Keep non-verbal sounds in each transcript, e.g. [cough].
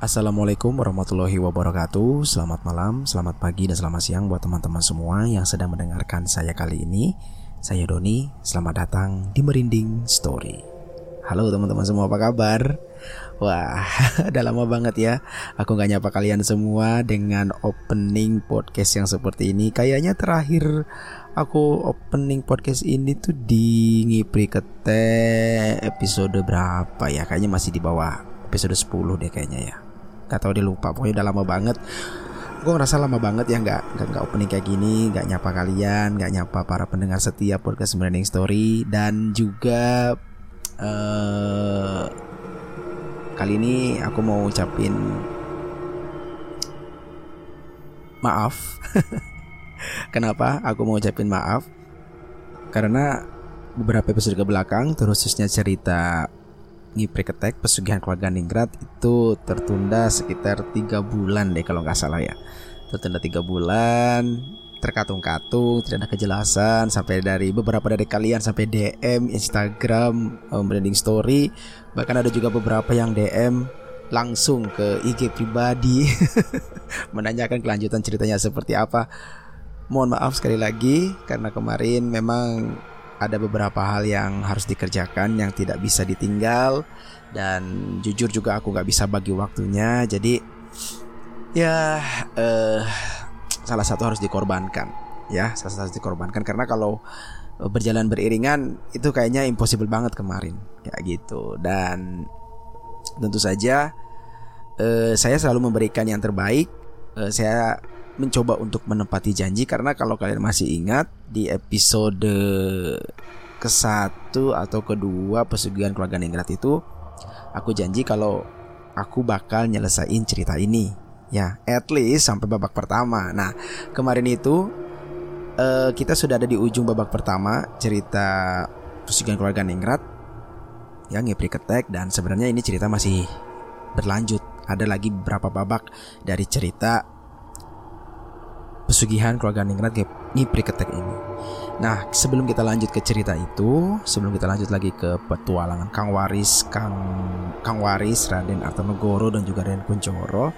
Assalamualaikum warahmatullahi wabarakatuh. Selamat malam, selamat pagi, dan selamat siang buat teman-teman semua yang sedang mendengarkan saya kali ini. Saya Doni, selamat datang di Merinding Story. Halo teman-teman semua, apa kabar? Wah, [laughs] udah lama banget ya. Aku gak nyapa kalian semua dengan opening podcast yang seperti ini. Kayaknya terakhir aku opening podcast ini tuh di Ngipri Kete episode berapa ya? Kayaknya masih di bawah episode 10 deh kayaknya ya Gak tau dia lupa. Pokoknya udah lama banget. Gue ngerasa lama banget ya nggak nggak nggak opening kayak gini nggak nyapa kalian nggak nyapa para pendengar setia podcast Branding Story. Dan juga uh, kali ini aku mau ucapin maaf. [laughs] Kenapa aku mau ucapin maaf? Karena beberapa episode ke belakang khususnya cerita Ketek pesugihan keluarga Ningrat itu tertunda sekitar tiga bulan deh kalau nggak salah ya. Tertunda tiga bulan terkatung-katung tidak ada kejelasan sampai dari beberapa dari kalian sampai DM Instagram um, branding story bahkan ada juga beberapa yang DM langsung ke IG pribadi [laughs] menanyakan kelanjutan ceritanya seperti apa. Mohon maaf sekali lagi karena kemarin memang ada beberapa hal yang harus dikerjakan yang tidak bisa ditinggal. Dan jujur juga aku nggak bisa bagi waktunya. Jadi ya eh, salah satu harus dikorbankan. Ya salah satu harus dikorbankan. Karena kalau berjalan beriringan itu kayaknya impossible banget kemarin. Kayak gitu. Dan tentu saja eh, saya selalu memberikan yang terbaik. Eh, saya mencoba untuk menepati janji karena kalau kalian masih ingat di episode ke satu atau kedua pesugihan keluarga Ningrat itu aku janji kalau aku bakal nyelesain cerita ini. Ya at least sampai babak pertama. Nah kemarin itu uh, kita sudah ada di ujung babak pertama cerita pesugihan keluarga Ningrat. Yang ngepri ketek dan sebenarnya ini cerita masih berlanjut. Ada lagi beberapa babak dari cerita pesugihan keluarga Ningrat Ngipri Ketek ini. Nah, sebelum kita lanjut ke cerita itu, sebelum kita lanjut lagi ke petualangan Kang Waris, Kang Kang Waris, Raden Artonegoro dan juga Raden Kuncoro.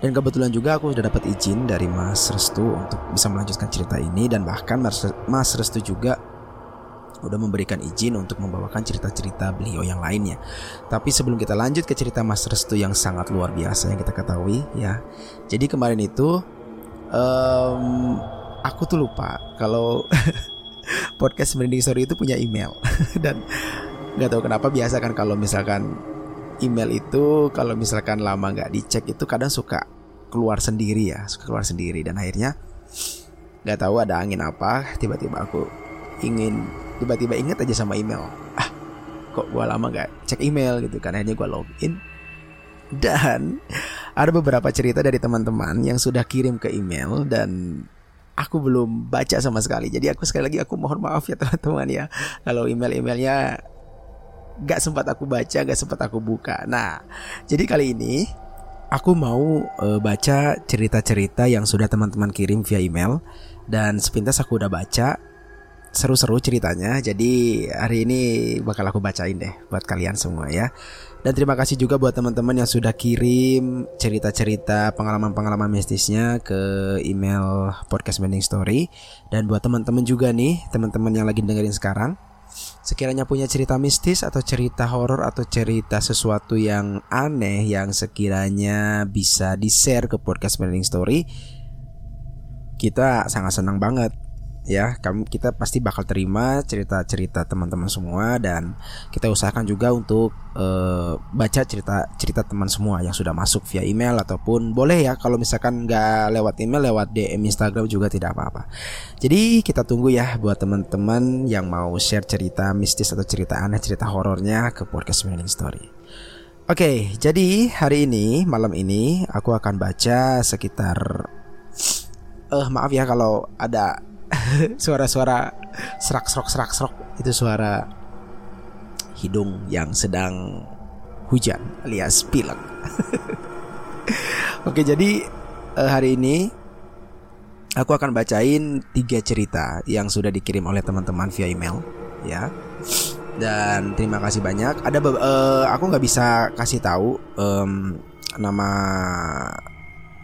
Dan kebetulan juga aku sudah dapat izin dari Mas Restu untuk bisa melanjutkan cerita ini dan bahkan Mas Restu juga udah memberikan izin untuk membawakan cerita-cerita beliau yang lainnya. Tapi sebelum kita lanjut ke cerita Mas Restu yang sangat luar biasa yang kita ketahui ya. Jadi kemarin itu um, aku tuh lupa kalau [laughs] podcast Merinding Story itu punya email. [laughs] Dan nggak tahu kenapa biasa kan kalau misalkan email itu kalau misalkan lama nggak dicek itu kadang suka keluar sendiri ya suka keluar sendiri. Dan akhirnya nggak tahu ada angin apa tiba-tiba aku ingin tiba-tiba inget aja sama email. Ah kok gua lama nggak cek email gitu kan akhirnya gua login dan ada beberapa cerita dari teman-teman yang sudah kirim ke email dan aku belum baca sama sekali. Jadi aku sekali lagi aku mohon maaf ya teman-teman ya kalau email-emailnya gak sempat aku baca, gak sempat aku buka. Nah, jadi kali ini aku mau uh, baca cerita-cerita yang sudah teman-teman kirim via email dan sepintas aku udah baca seru-seru ceritanya. Jadi hari ini bakal aku bacain deh buat kalian semua ya. Dan terima kasih juga buat teman-teman yang sudah kirim cerita-cerita pengalaman-pengalaman mistisnya ke email podcast Mending Story. Dan buat teman-teman juga nih, teman-teman yang lagi dengerin sekarang, sekiranya punya cerita mistis atau cerita horor atau cerita sesuatu yang aneh yang sekiranya bisa di-share ke podcast Mending Story, kita sangat senang banget ya kami kita pasti bakal terima cerita-cerita teman-teman semua dan kita usahakan juga untuk uh, baca cerita cerita teman semua yang sudah masuk via email ataupun boleh ya kalau misalkan nggak lewat email lewat DM Instagram juga tidak apa-apa. Jadi kita tunggu ya buat teman-teman yang mau share cerita mistis atau cerita aneh cerita horornya ke podcast Meaning Story. Oke, jadi hari ini malam ini aku akan baca sekitar eh uh, maaf ya kalau ada [laughs] suara-suara serak serak serak serak itu suara hidung yang sedang hujan alias pilek. [laughs] Oke jadi uh, hari ini aku akan bacain tiga cerita yang sudah dikirim oleh teman-teman via email ya. Dan terima kasih banyak. Ada uh, aku nggak bisa kasih tahu um, nama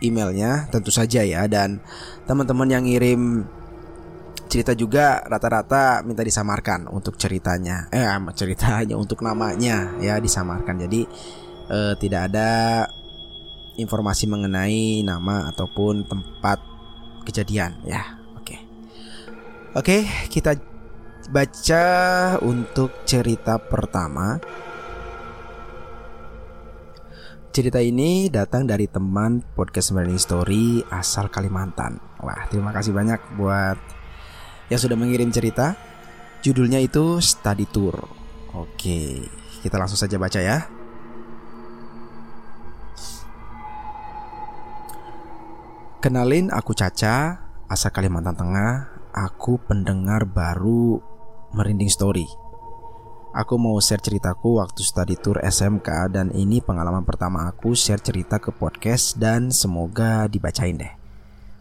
emailnya tentu saja ya dan teman-teman yang ngirim cerita juga rata-rata minta disamarkan untuk ceritanya. Eh ceritanya untuk namanya. Ya disamarkan. Jadi eh, tidak ada informasi mengenai nama ataupun tempat kejadian. Ya oke. Oke kita baca untuk cerita pertama. Cerita ini datang dari teman podcast Learning Story asal Kalimantan. Wah, terima kasih banyak buat yang sudah mengirim cerita. Judulnya itu Study Tour. Oke, kita langsung saja baca ya. Kenalin aku Caca, asal Kalimantan Tengah. Aku pendengar baru Merinding Story. Aku mau share ceritaku waktu study tour SMK dan ini pengalaman pertama aku share cerita ke podcast dan semoga dibacain deh.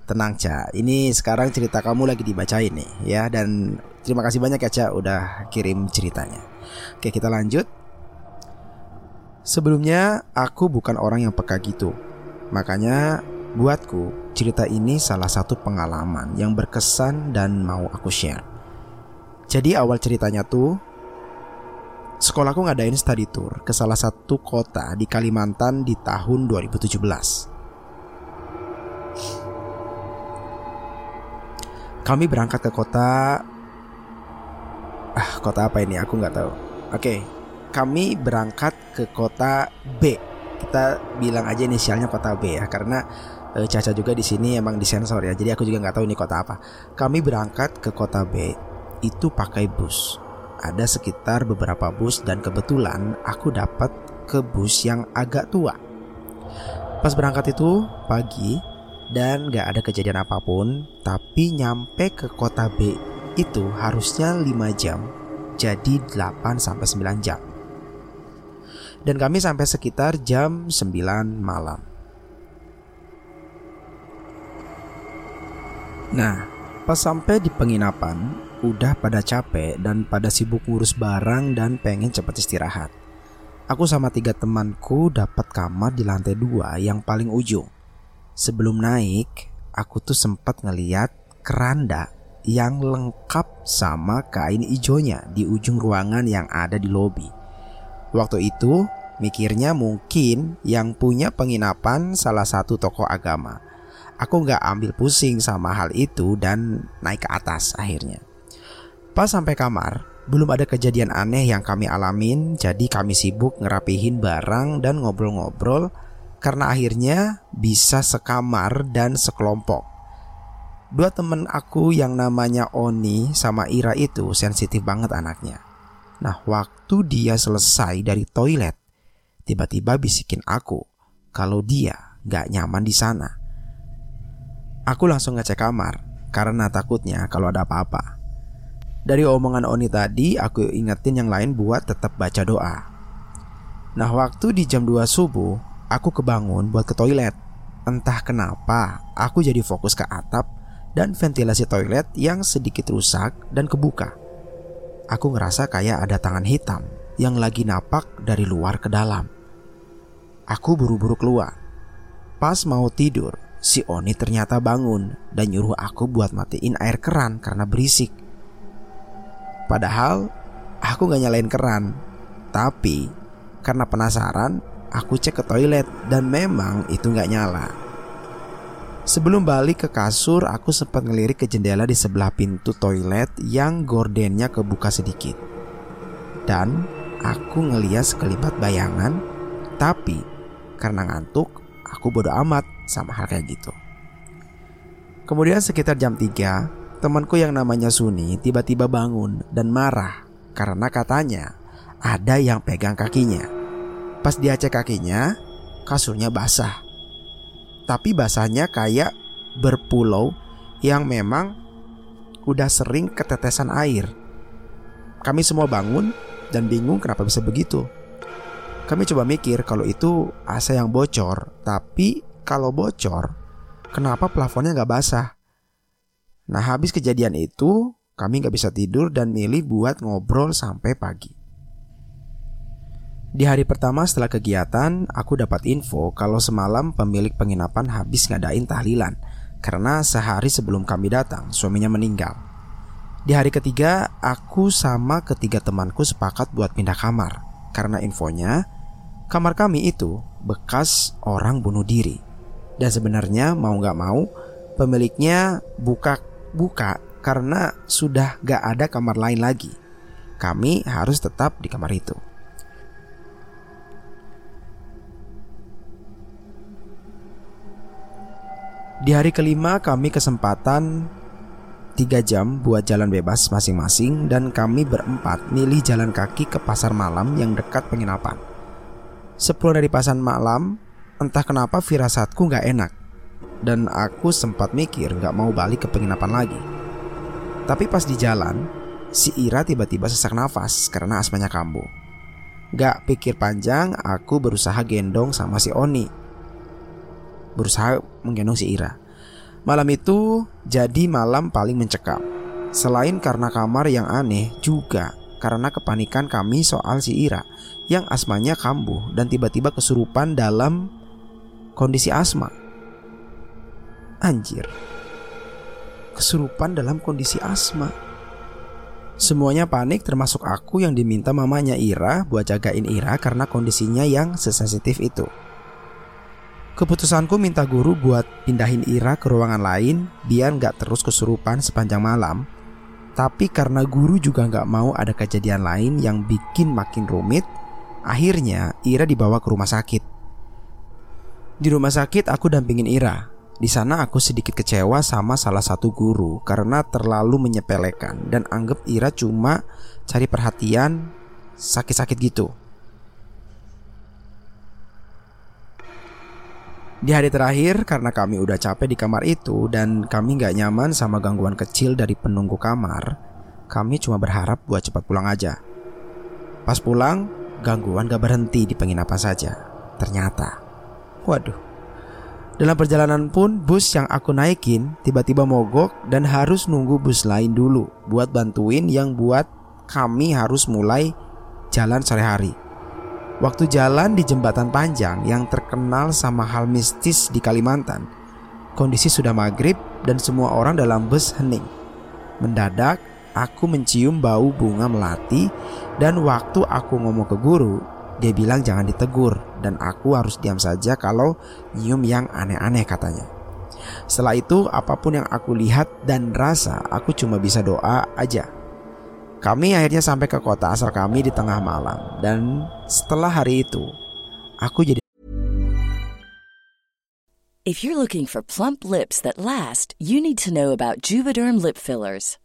Tenang Ca, ini sekarang cerita kamu lagi dibacain nih ya. Dan terima kasih banyak ya Ca udah kirim ceritanya. Oke kita lanjut. Sebelumnya aku bukan orang yang peka gitu. Makanya buatku cerita ini salah satu pengalaman yang berkesan dan mau aku share. Jadi awal ceritanya tuh Sekolahku ngadain study tour ke salah satu kota di Kalimantan di tahun 2017 Kami berangkat ke kota ah kota apa ini aku nggak tahu. Oke, kami berangkat ke kota B. Kita bilang aja inisialnya kota B ya karena e, Caca juga di sini emang disensor ya. Jadi aku juga nggak tahu ini kota apa. Kami berangkat ke kota B itu pakai bus. Ada sekitar beberapa bus dan kebetulan aku dapat ke bus yang agak tua. Pas berangkat itu pagi dan gak ada kejadian apa pun, tapi nyampe ke kota B itu harusnya 5 jam, jadi 8 sampai 9 jam. Dan kami sampai sekitar jam 9 malam. Nah, pas sampai di penginapan, udah pada capek dan pada sibuk ngurus barang dan pengen cepat istirahat. Aku sama tiga temanku dapat kamar di lantai dua yang paling ujung. Sebelum naik, aku tuh sempat ngeliat keranda yang lengkap sama kain ijonya di ujung ruangan yang ada di lobi. Waktu itu, mikirnya mungkin yang punya penginapan salah satu tokoh agama. Aku nggak ambil pusing sama hal itu dan naik ke atas akhirnya. Pas sampai kamar, belum ada kejadian aneh yang kami alamin, jadi kami sibuk ngerapihin barang dan ngobrol-ngobrol karena akhirnya bisa sekamar dan sekelompok. Dua temen aku yang namanya Oni sama Ira itu sensitif banget anaknya. Nah, waktu dia selesai dari toilet, tiba-tiba bisikin aku kalau dia gak nyaman di sana. Aku langsung ngecek kamar karena takutnya kalau ada apa-apa. Dari omongan Oni tadi, aku ingetin yang lain buat tetap baca doa. Nah, waktu di jam 2 subuh, aku kebangun buat ke toilet. Entah kenapa, aku jadi fokus ke atap dan ventilasi toilet yang sedikit rusak dan kebuka. Aku ngerasa kayak ada tangan hitam yang lagi napak dari luar ke dalam. Aku buru-buru keluar. Pas mau tidur, si Oni ternyata bangun dan nyuruh aku buat matiin air keran karena berisik. Padahal aku gak nyalain keran, tapi karena penasaran, aku cek ke toilet dan memang itu gak nyala. Sebelum balik ke kasur, aku sempat ngelirik ke jendela di sebelah pintu toilet yang gordennya kebuka sedikit. Dan aku ngeliat sekelibat bayangan, tapi karena ngantuk, aku bodoh amat sama hal kayak gitu. Kemudian sekitar jam 3, temanku yang namanya Suni tiba-tiba bangun dan marah karena katanya ada yang pegang kakinya. Pas dia cek kakinya, kasurnya basah. Tapi basahnya kayak berpulau yang memang udah sering ketetesan air. Kami semua bangun dan bingung kenapa bisa begitu. Kami coba mikir kalau itu AC yang bocor, tapi kalau bocor, kenapa plafonnya nggak basah? Nah habis kejadian itu, kami nggak bisa tidur dan milih buat ngobrol sampai pagi. Di hari pertama setelah kegiatan, aku dapat info kalau semalam pemilik penginapan habis ngadain tahlilan karena sehari sebelum kami datang, suaminya meninggal. Di hari ketiga, aku sama ketiga temanku sepakat buat pindah kamar karena infonya kamar kami itu bekas orang bunuh diri. Dan sebenarnya mau gak mau pemiliknya buka buka karena sudah gak ada kamar lain lagi. Kami harus tetap di kamar itu. Di hari kelima kami kesempatan 3 jam buat jalan bebas masing-masing dan kami berempat milih jalan kaki ke pasar malam yang dekat penginapan. Sepuluh dari pasar malam, entah kenapa firasatku gak enak dan aku sempat mikir gak mau balik ke penginapan lagi. Tapi pas di jalan, si Ira tiba-tiba sesak nafas karena asmanya kambuh. Gak pikir panjang, aku berusaha gendong sama si Oni berusaha menggendong si Ira. Malam itu jadi malam paling mencekam. Selain karena kamar yang aneh juga karena kepanikan kami soal si Ira yang asmanya kambuh dan tiba-tiba kesurupan dalam kondisi asma. Anjir. Kesurupan dalam kondisi asma. Semuanya panik termasuk aku yang diminta mamanya Ira buat jagain Ira karena kondisinya yang sesensitif itu. Keputusanku minta guru buat pindahin Ira ke ruangan lain biar nggak terus kesurupan sepanjang malam. Tapi karena guru juga nggak mau ada kejadian lain yang bikin makin rumit, akhirnya Ira dibawa ke rumah sakit. Di rumah sakit aku dampingin Ira. Di sana aku sedikit kecewa sama salah satu guru karena terlalu menyepelekan dan anggap Ira cuma cari perhatian sakit-sakit gitu. Di hari terakhir karena kami udah capek di kamar itu dan kami nggak nyaman sama gangguan kecil dari penunggu kamar, kami cuma berharap buat cepat pulang aja. Pas pulang, gangguan gak berhenti di penginapan saja. Ternyata, waduh. Dalam perjalanan pun bus yang aku naikin tiba-tiba mogok dan harus nunggu bus lain dulu buat bantuin yang buat kami harus mulai jalan sore hari. Waktu jalan di jembatan panjang yang terkenal sama hal mistis di Kalimantan, kondisi sudah maghrib dan semua orang dalam bus hening. Mendadak, aku mencium bau bunga melati dan waktu aku ngomong ke guru, dia bilang jangan ditegur dan aku harus diam saja kalau nyium yang aneh-aneh katanya. Setelah itu, apa pun yang aku lihat dan rasa, aku cuma bisa doa aja kami akhirnya sampai ke kota asal kami di tengah malam dan setelah hari itu aku jadi If you're looking for plump lips that last, you need to know about Juvederm lip fillers.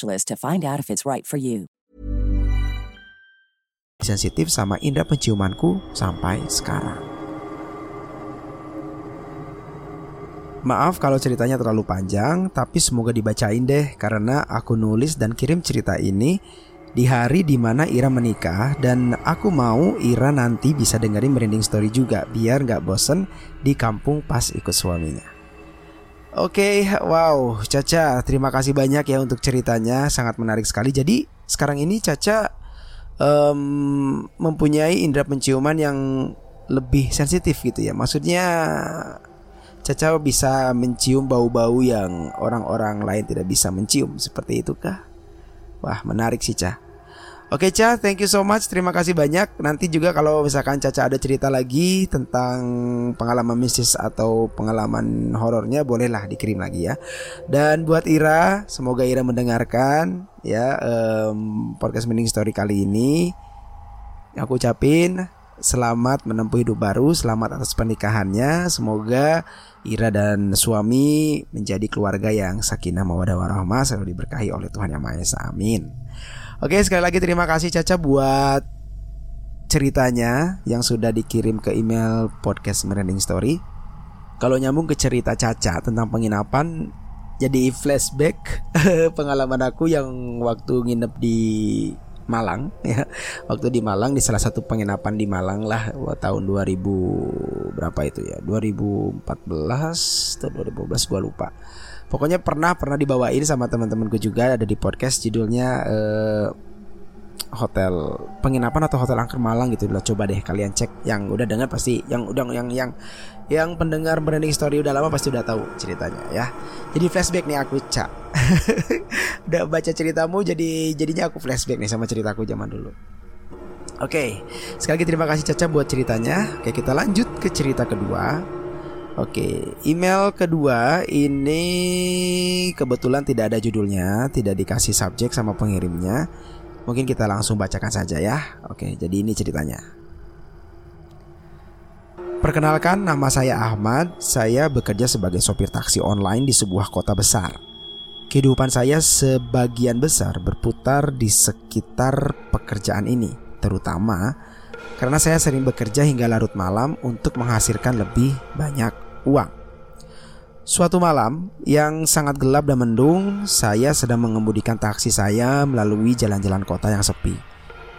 to find out if it's right for you. Sensitif sama indera penciumanku sampai sekarang. Maaf kalau ceritanya terlalu panjang, tapi semoga dibacain deh karena aku nulis dan kirim cerita ini di hari di mana Ira menikah dan aku mau Ira nanti bisa dengerin merinding story juga biar nggak bosen di kampung pas ikut suaminya. Oke, okay, wow, Caca, terima kasih banyak ya untuk ceritanya, sangat menarik sekali. Jadi sekarang ini Caca um, mempunyai indera penciuman yang lebih sensitif gitu ya. Maksudnya Caca bisa mencium bau-bau yang orang-orang lain tidak bisa mencium, seperti itu kah? Wah, menarik sih, Caca. Oke Ca, thank you so much. Terima kasih banyak. Nanti juga kalau misalkan Caca ada cerita lagi tentang pengalaman mistis atau pengalaman horornya, bolehlah dikirim lagi ya. Dan buat Ira, semoga Ira mendengarkan ya um, podcast Mending Story kali ini. Aku ucapin selamat menempuh hidup baru, selamat atas pernikahannya. Semoga Ira dan suami menjadi keluarga yang sakinah mawadah warahmah selalu diberkahi oleh Tuhan Yang Maha Esa. Amin. Oke sekali lagi terima kasih Caca buat ceritanya yang sudah dikirim ke email podcast Merending Story. Kalau nyambung ke cerita Caca tentang penginapan, jadi flashback [laughs] pengalaman aku yang waktu nginep di Malang ya. Waktu di Malang di salah satu penginapan di Malang lah tahun 2000 berapa itu ya? 2014 atau 2015 gua lupa. Pokoknya pernah pernah dibawain sama teman-temanku juga ada di podcast judulnya uh, hotel penginapan atau hotel angker Malang gitu. Lah coba deh kalian cek. Yang udah dengar pasti yang udah yang yang yang pendengar branding story udah lama pasti udah tahu ceritanya ya. Jadi flashback nih aku cak [laughs] udah baca ceritamu jadi jadinya aku flashback nih sama ceritaku zaman dulu. Oke, sekali lagi terima kasih Caca buat ceritanya. Oke, kita lanjut ke cerita kedua. Oke, email kedua ini kebetulan tidak ada judulnya, tidak dikasih subjek sama pengirimnya. Mungkin kita langsung bacakan saja ya. Oke, jadi ini ceritanya. Perkenalkan, nama saya Ahmad. Saya bekerja sebagai sopir taksi online di sebuah kota besar. Kehidupan saya sebagian besar berputar di sekitar pekerjaan ini, terutama karena saya sering bekerja hingga larut malam untuk menghasilkan lebih banyak uang. Suatu malam yang sangat gelap dan mendung, saya sedang mengemudikan taksi saya melalui jalan-jalan kota yang sepi.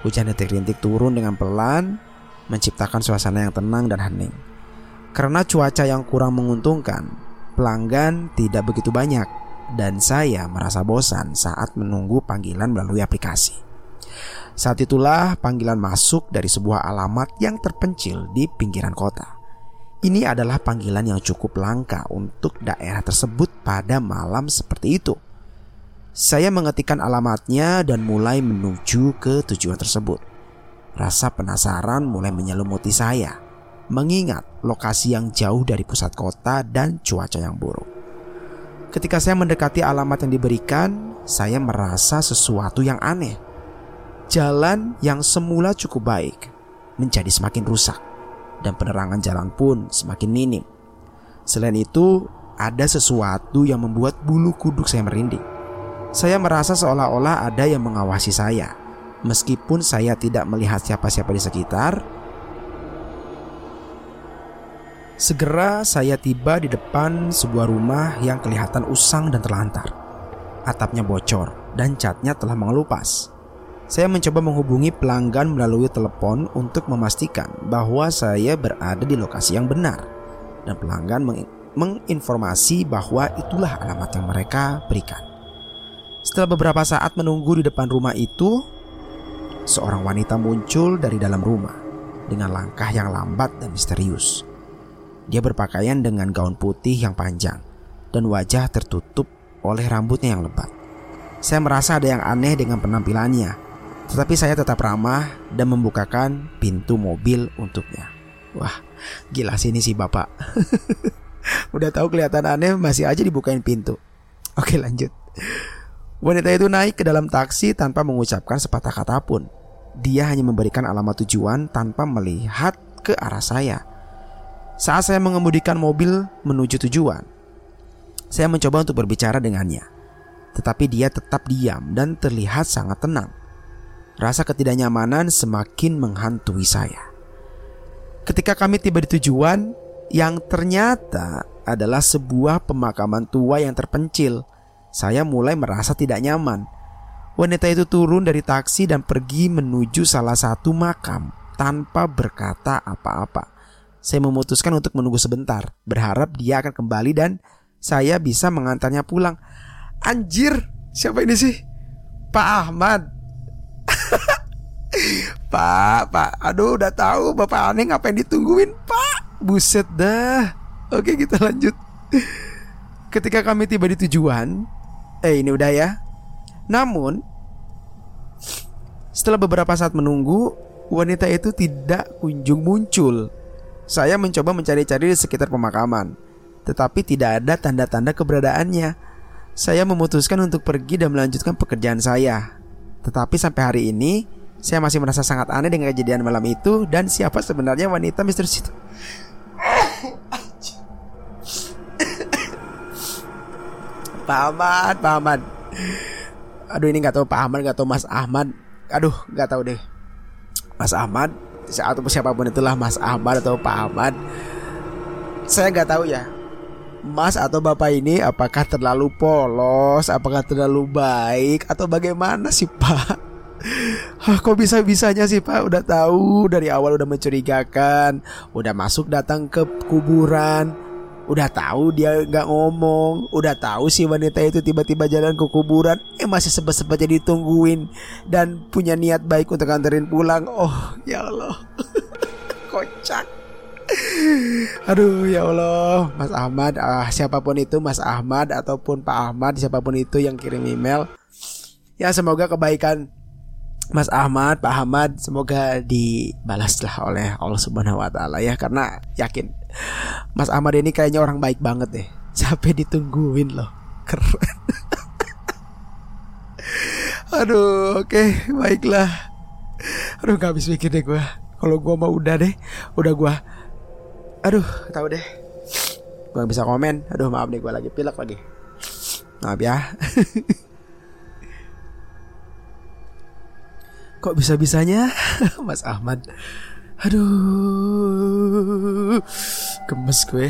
Hujan rintik-rintik turun dengan pelan, menciptakan suasana yang tenang dan hening. Karena cuaca yang kurang menguntungkan, pelanggan tidak begitu banyak. dan saya merasa bosan saat menunggu panggilan melalui aplikasi. Saat itulah panggilan masuk dari sebuah alamat yang terpencil di pinggiran kota. Ini adalah panggilan yang cukup langka untuk daerah tersebut pada malam seperti itu. Saya mengetikkan alamatnya dan mulai menuju ke tujuan tersebut. Rasa penasaran mulai menyelimuti saya, mengingat lokasi yang jauh dari pusat kota dan cuaca yang buruk. Ketika saya mendekati alamat yang diberikan, saya merasa sesuatu yang aneh. Jalan yang semula cukup baik menjadi semakin rusak dan penerangan jalan pun semakin minim. Selain itu, ada sesuatu yang membuat bulu kuduk saya merinding. Saya merasa seolah-olah ada yang mengawasi saya. Meskipun saya tidak melihat siapa-siapa di sekitar, Segera saya tiba di depan sebuah rumah yang kelihatan usang dan terlantar. Atapnya bocor dan catnya telah mengelupas. Saya mencoba menghubungi pelanggan melalui telepon untuk memastikan bahwa saya berada di lokasi yang benar. Dan pelanggan meng menginformasi bahwa itulah alamat yang mereka berikan. Setelah beberapa saat menunggu di depan rumah itu, seorang wanita muncul dari dalam rumah dengan langkah yang lambat dan misterius. Dia berpakaian dengan gaun putih yang panjang dan wajah tertutup oleh rambutnya yang lebat. Saya merasa ada yang aneh dengan penampilannya, tetapi saya tetap ramah dan membukakan pintu mobil untuknya. Wah, gila sih ini si bapak. [laughs] Udah tahu kelihatan aneh masih aja dibukain pintu. Oke lanjut. Wanita itu naik ke dalam taksi tanpa mengucapkan sepatah kata pun. Dia hanya memberikan alamat tujuan tanpa melihat ke arah saya. Saat saya mengemudikan mobil menuju tujuan, saya mencoba untuk berbicara dengannya. Tetapi dia tetap diam dan terlihat sangat tenang. Rasa ketidaknyamanan semakin menghantui saya. Ketika kami tiba di tujuan, yang ternyata adalah sebuah pemakaman tua yang terpencil, saya mulai merasa tidak nyaman. Wanita itu turun dari taksi dan pergi menuju salah satu makam tanpa berkata apa-apa saya memutuskan untuk menunggu sebentar, berharap dia akan kembali dan saya bisa mengantarnya pulang. Anjir, siapa ini sih? Pak Ahmad. [laughs] pak, Pak, aduh udah tahu Bapak aneh ngapain ditungguin, Pak. Buset dah. Oke, kita lanjut. Ketika kami tiba di tujuan, eh ini udah ya. Namun, setelah beberapa saat menunggu, wanita itu tidak kunjung muncul. Saya mencoba mencari-cari di sekitar pemakaman, tetapi tidak ada tanda-tanda keberadaannya. Saya memutuskan untuk pergi dan melanjutkan pekerjaan saya. Tetapi sampai hari ini, saya masih merasa sangat aneh dengan kejadian malam itu dan siapa sebenarnya wanita misterius [coughs] itu. Pak Ahmad, Pak Ahmad. Aduh ini nggak tahu Pak Ahmad, nggak tahu Mas Ahmad. Aduh nggak tahu deh. Mas Ahmad atau siapa pun itulah Mas Ahmad atau Pak Ahmad saya nggak tahu ya Mas atau Bapak ini apakah terlalu polos, apakah terlalu baik? Atau bagaimana sih Pak? Hah, [laughs] kok bisa-bisanya sih Pak? Udah tahu dari awal udah mencurigakan, udah masuk datang ke kuburan, Udah tahu dia nggak ngomong. Udah tahu si wanita itu tiba-tiba jalan ke kuburan. Eh masih sebet-sebetnya ditungguin. Dan punya niat baik untuk anterin pulang. Oh ya Allah. [laughs] Kocak Aduh ya Allah Mas Ahmad ah, Siapa pun itu Mas Ahmad Ataupun Pak Ahmad Siapa pun itu yang kirim email Ya semoga kebaikan Mas Ahmad, Pak Ahmad semoga dibalaslah oleh Allah Subhanahu wa taala ya karena yakin Mas Ahmad ini kayaknya orang baik banget deh. Sampai ditungguin loh. Keren. [laughs] Aduh, oke, okay, baiklah. Aduh, gak habis pikir deh gue. Kalau gue mau udah deh, udah gue. Aduh, tahu deh. Gue gak bisa komen. Aduh, maaf deh gue lagi pilek lagi. Maaf ya. [laughs] Kok bisa-bisanya [laughs] Mas Ahmad Aduh, gemes gue.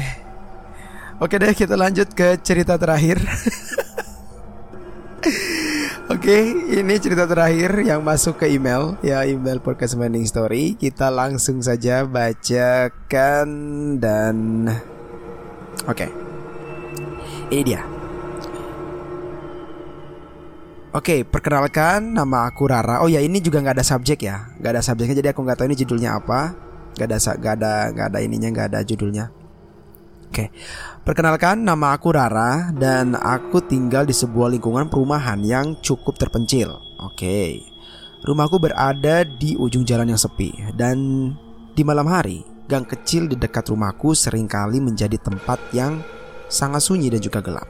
Oke deh, kita lanjut ke cerita terakhir. [laughs] Oke, ini cerita terakhir yang masuk ke email ya email podcast Morning Story. Kita langsung saja bacakan dan oke. Ini dia. Oke, perkenalkan nama aku Rara. Oh ya, ini juga nggak ada subjek ya, nggak ada subjeknya. Jadi aku nggak tahu ini judulnya apa. Gak ada, gak ada, gak ada ininya, nggak ada judulnya. Oke, perkenalkan nama aku Rara dan aku tinggal di sebuah lingkungan perumahan yang cukup terpencil. Oke, rumahku berada di ujung jalan yang sepi dan di malam hari gang kecil di dekat rumahku sering kali menjadi tempat yang sangat sunyi dan juga gelap.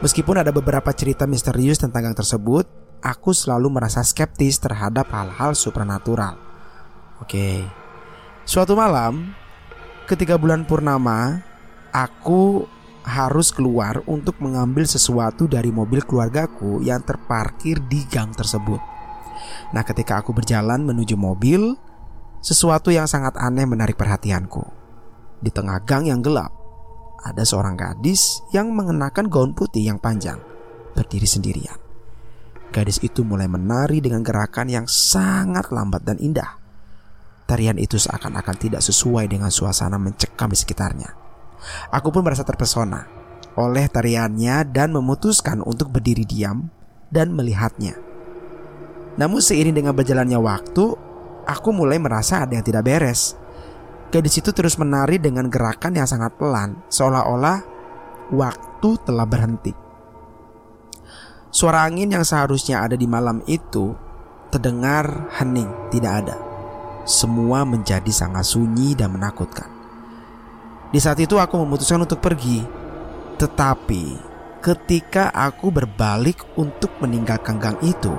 Meskipun ada beberapa cerita misterius tentang gang tersebut, aku selalu merasa skeptis terhadap hal-hal supernatural. Oke. Suatu malam, ketika bulan purnama, aku harus keluar untuk mengambil sesuatu dari mobil keluargaku yang terparkir di gang tersebut. Nah, ketika aku berjalan menuju mobil, sesuatu yang sangat aneh menarik perhatianku. Di tengah gang yang gelap, ada seorang gadis yang mengenakan gaun putih yang panjang, berdiri sendirian. Gadis itu mulai menari dengan gerakan yang sangat lambat dan indah. Tarian itu seakan-akan tidak sesuai dengan suasana mencekam di sekitarnya. Aku pun merasa terpesona oleh tariannya dan memutuskan untuk berdiri diam dan melihatnya. Namun seiring dengan berjalannya waktu, aku mulai merasa ada yang tidak beres. Gadis itu terus menari dengan gerakan yang sangat pelan, seolah-olah waktu telah berhenti. Suara angin yang seharusnya ada di malam itu terdengar hening, tidak ada. Semua menjadi sangat sunyi dan menakutkan. Di saat itu aku memutuskan untuk pergi. Tetapi ketika aku berbalik untuk meninggalkan gang itu,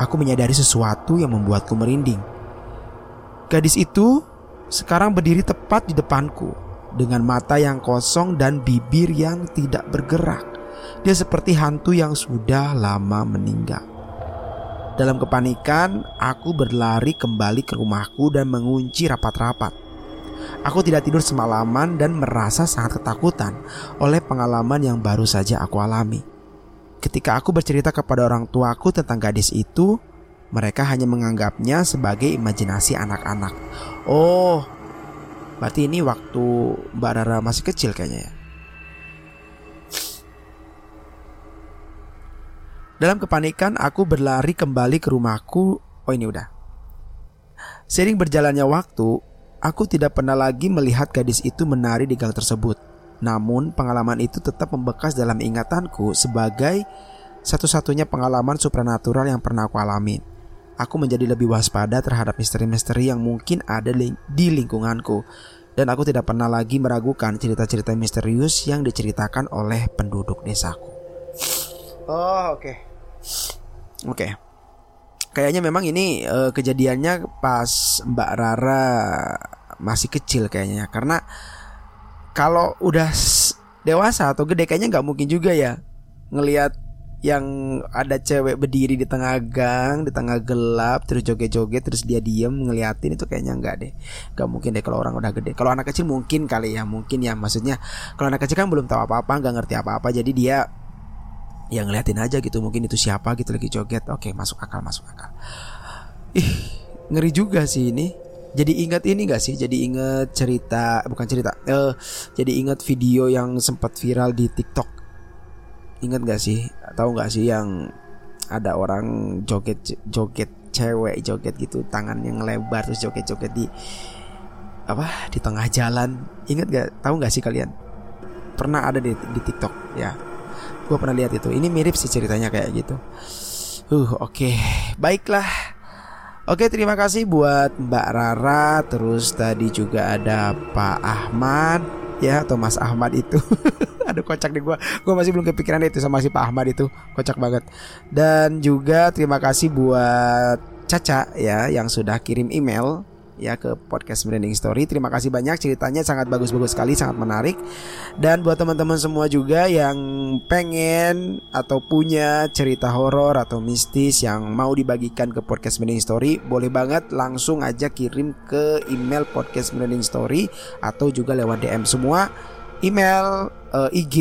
aku menyadari sesuatu yang membuatku merinding. Gadis itu sekarang berdiri tepat di depanku dengan mata yang kosong dan bibir yang tidak bergerak. Dia seperti hantu yang sudah lama meninggal. Dalam kepanikan, aku berlari kembali ke rumahku dan mengunci rapat-rapat. Aku tidak tidur semalaman dan merasa sangat ketakutan oleh pengalaman yang baru saja aku alami. Ketika aku bercerita kepada orang tuaku tentang gadis itu, mereka hanya menganggapnya sebagai imajinasi anak-anak. Oh, berarti ini waktu Mbak Rara masih kecil kayaknya ya. Dalam kepanikan, aku berlari kembali ke rumahku. Oh, ini udah. Sering berjalannya waktu, aku tidak pernah lagi melihat gadis itu menari di gang tersebut. Namun, pengalaman itu tetap membekas dalam ingatanku sebagai satu-satunya pengalaman supranatural yang pernah aku alami aku menjadi lebih waspada terhadap misteri-misteri yang mungkin ada di lingkunganku. Dan aku tidak pernah lagi meragukan cerita-cerita misterius yang diceritakan oleh penduduk desaku. Oh, oke. Okay. Oke. Okay. Kayaknya memang ini uh, kejadiannya pas Mbak Rara masih kecil kayaknya karena kalau udah dewasa atau gede kayaknya nggak mungkin juga ya ngelihat yang ada cewek berdiri di tengah gang, di tengah gelap, terus joget-joget, terus dia diem ngeliatin itu kayaknya enggak deh, nggak mungkin deh kalau orang udah gede. Kalau anak kecil mungkin kali ya, mungkin ya. Maksudnya kalau anak kecil kan belum tahu apa-apa, nggak ngerti apa-apa, jadi dia yang ngeliatin aja gitu, mungkin itu siapa gitu lagi joget, oke masuk akal, masuk akal. Ih ngeri juga sih ini. Jadi ingat ini gak sih? Jadi ingat cerita bukan cerita, uh, jadi ingat video yang sempat viral di TikTok Ingat gak sih? Tahu gak sih yang ada orang joget joget cewek joget gitu tangan yang lebar terus joget-joget di apa di tengah jalan ingat gak tahu gak sih kalian pernah ada di, di TikTok ya gue pernah lihat itu. Ini mirip sih ceritanya kayak gitu. Uh oke. Okay. baiklah. Oke terima kasih buat Mbak Rara. Terus tadi juga ada Pak Ahmad. Ya atau Mas Ahmad itu. [laughs] Aduh kocak deh gue Gue masih belum kepikiran itu sama si Pak Ahmad itu. Kocak banget. Dan juga terima kasih buat Caca ya Yang sudah kirim email ya ke podcast branding story. Terima kasih banyak ceritanya sangat bagus-bagus sekali, sangat menarik. Dan buat teman-teman semua juga yang pengen atau punya cerita horor atau mistis yang mau dibagikan ke podcast branding story, boleh banget langsung aja kirim ke email podcast branding story atau juga lewat DM semua email uh, eh, IG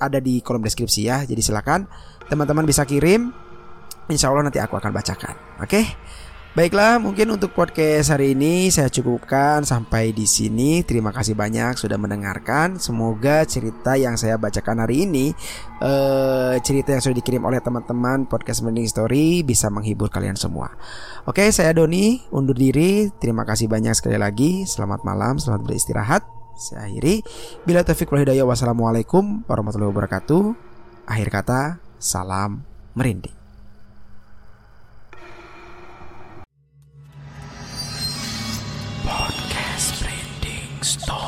ada di kolom deskripsi ya. Jadi silakan teman-teman bisa kirim. Insya Allah nanti aku akan bacakan. Oke. Okay? Baiklah, mungkin untuk podcast hari ini saya cukupkan sampai di sini. Terima kasih banyak sudah mendengarkan. Semoga cerita yang saya bacakan hari ini, eh, cerita yang sudah dikirim oleh teman-teman podcast Mending Story bisa menghibur kalian semua. Oke, saya Doni undur diri. Terima kasih banyak sekali lagi. Selamat malam, selamat beristirahat. Saya akhiri. Bila taufik hidayah. Wassalamualaikum warahmatullahi wabarakatuh. Akhir kata, salam merinding. Stop.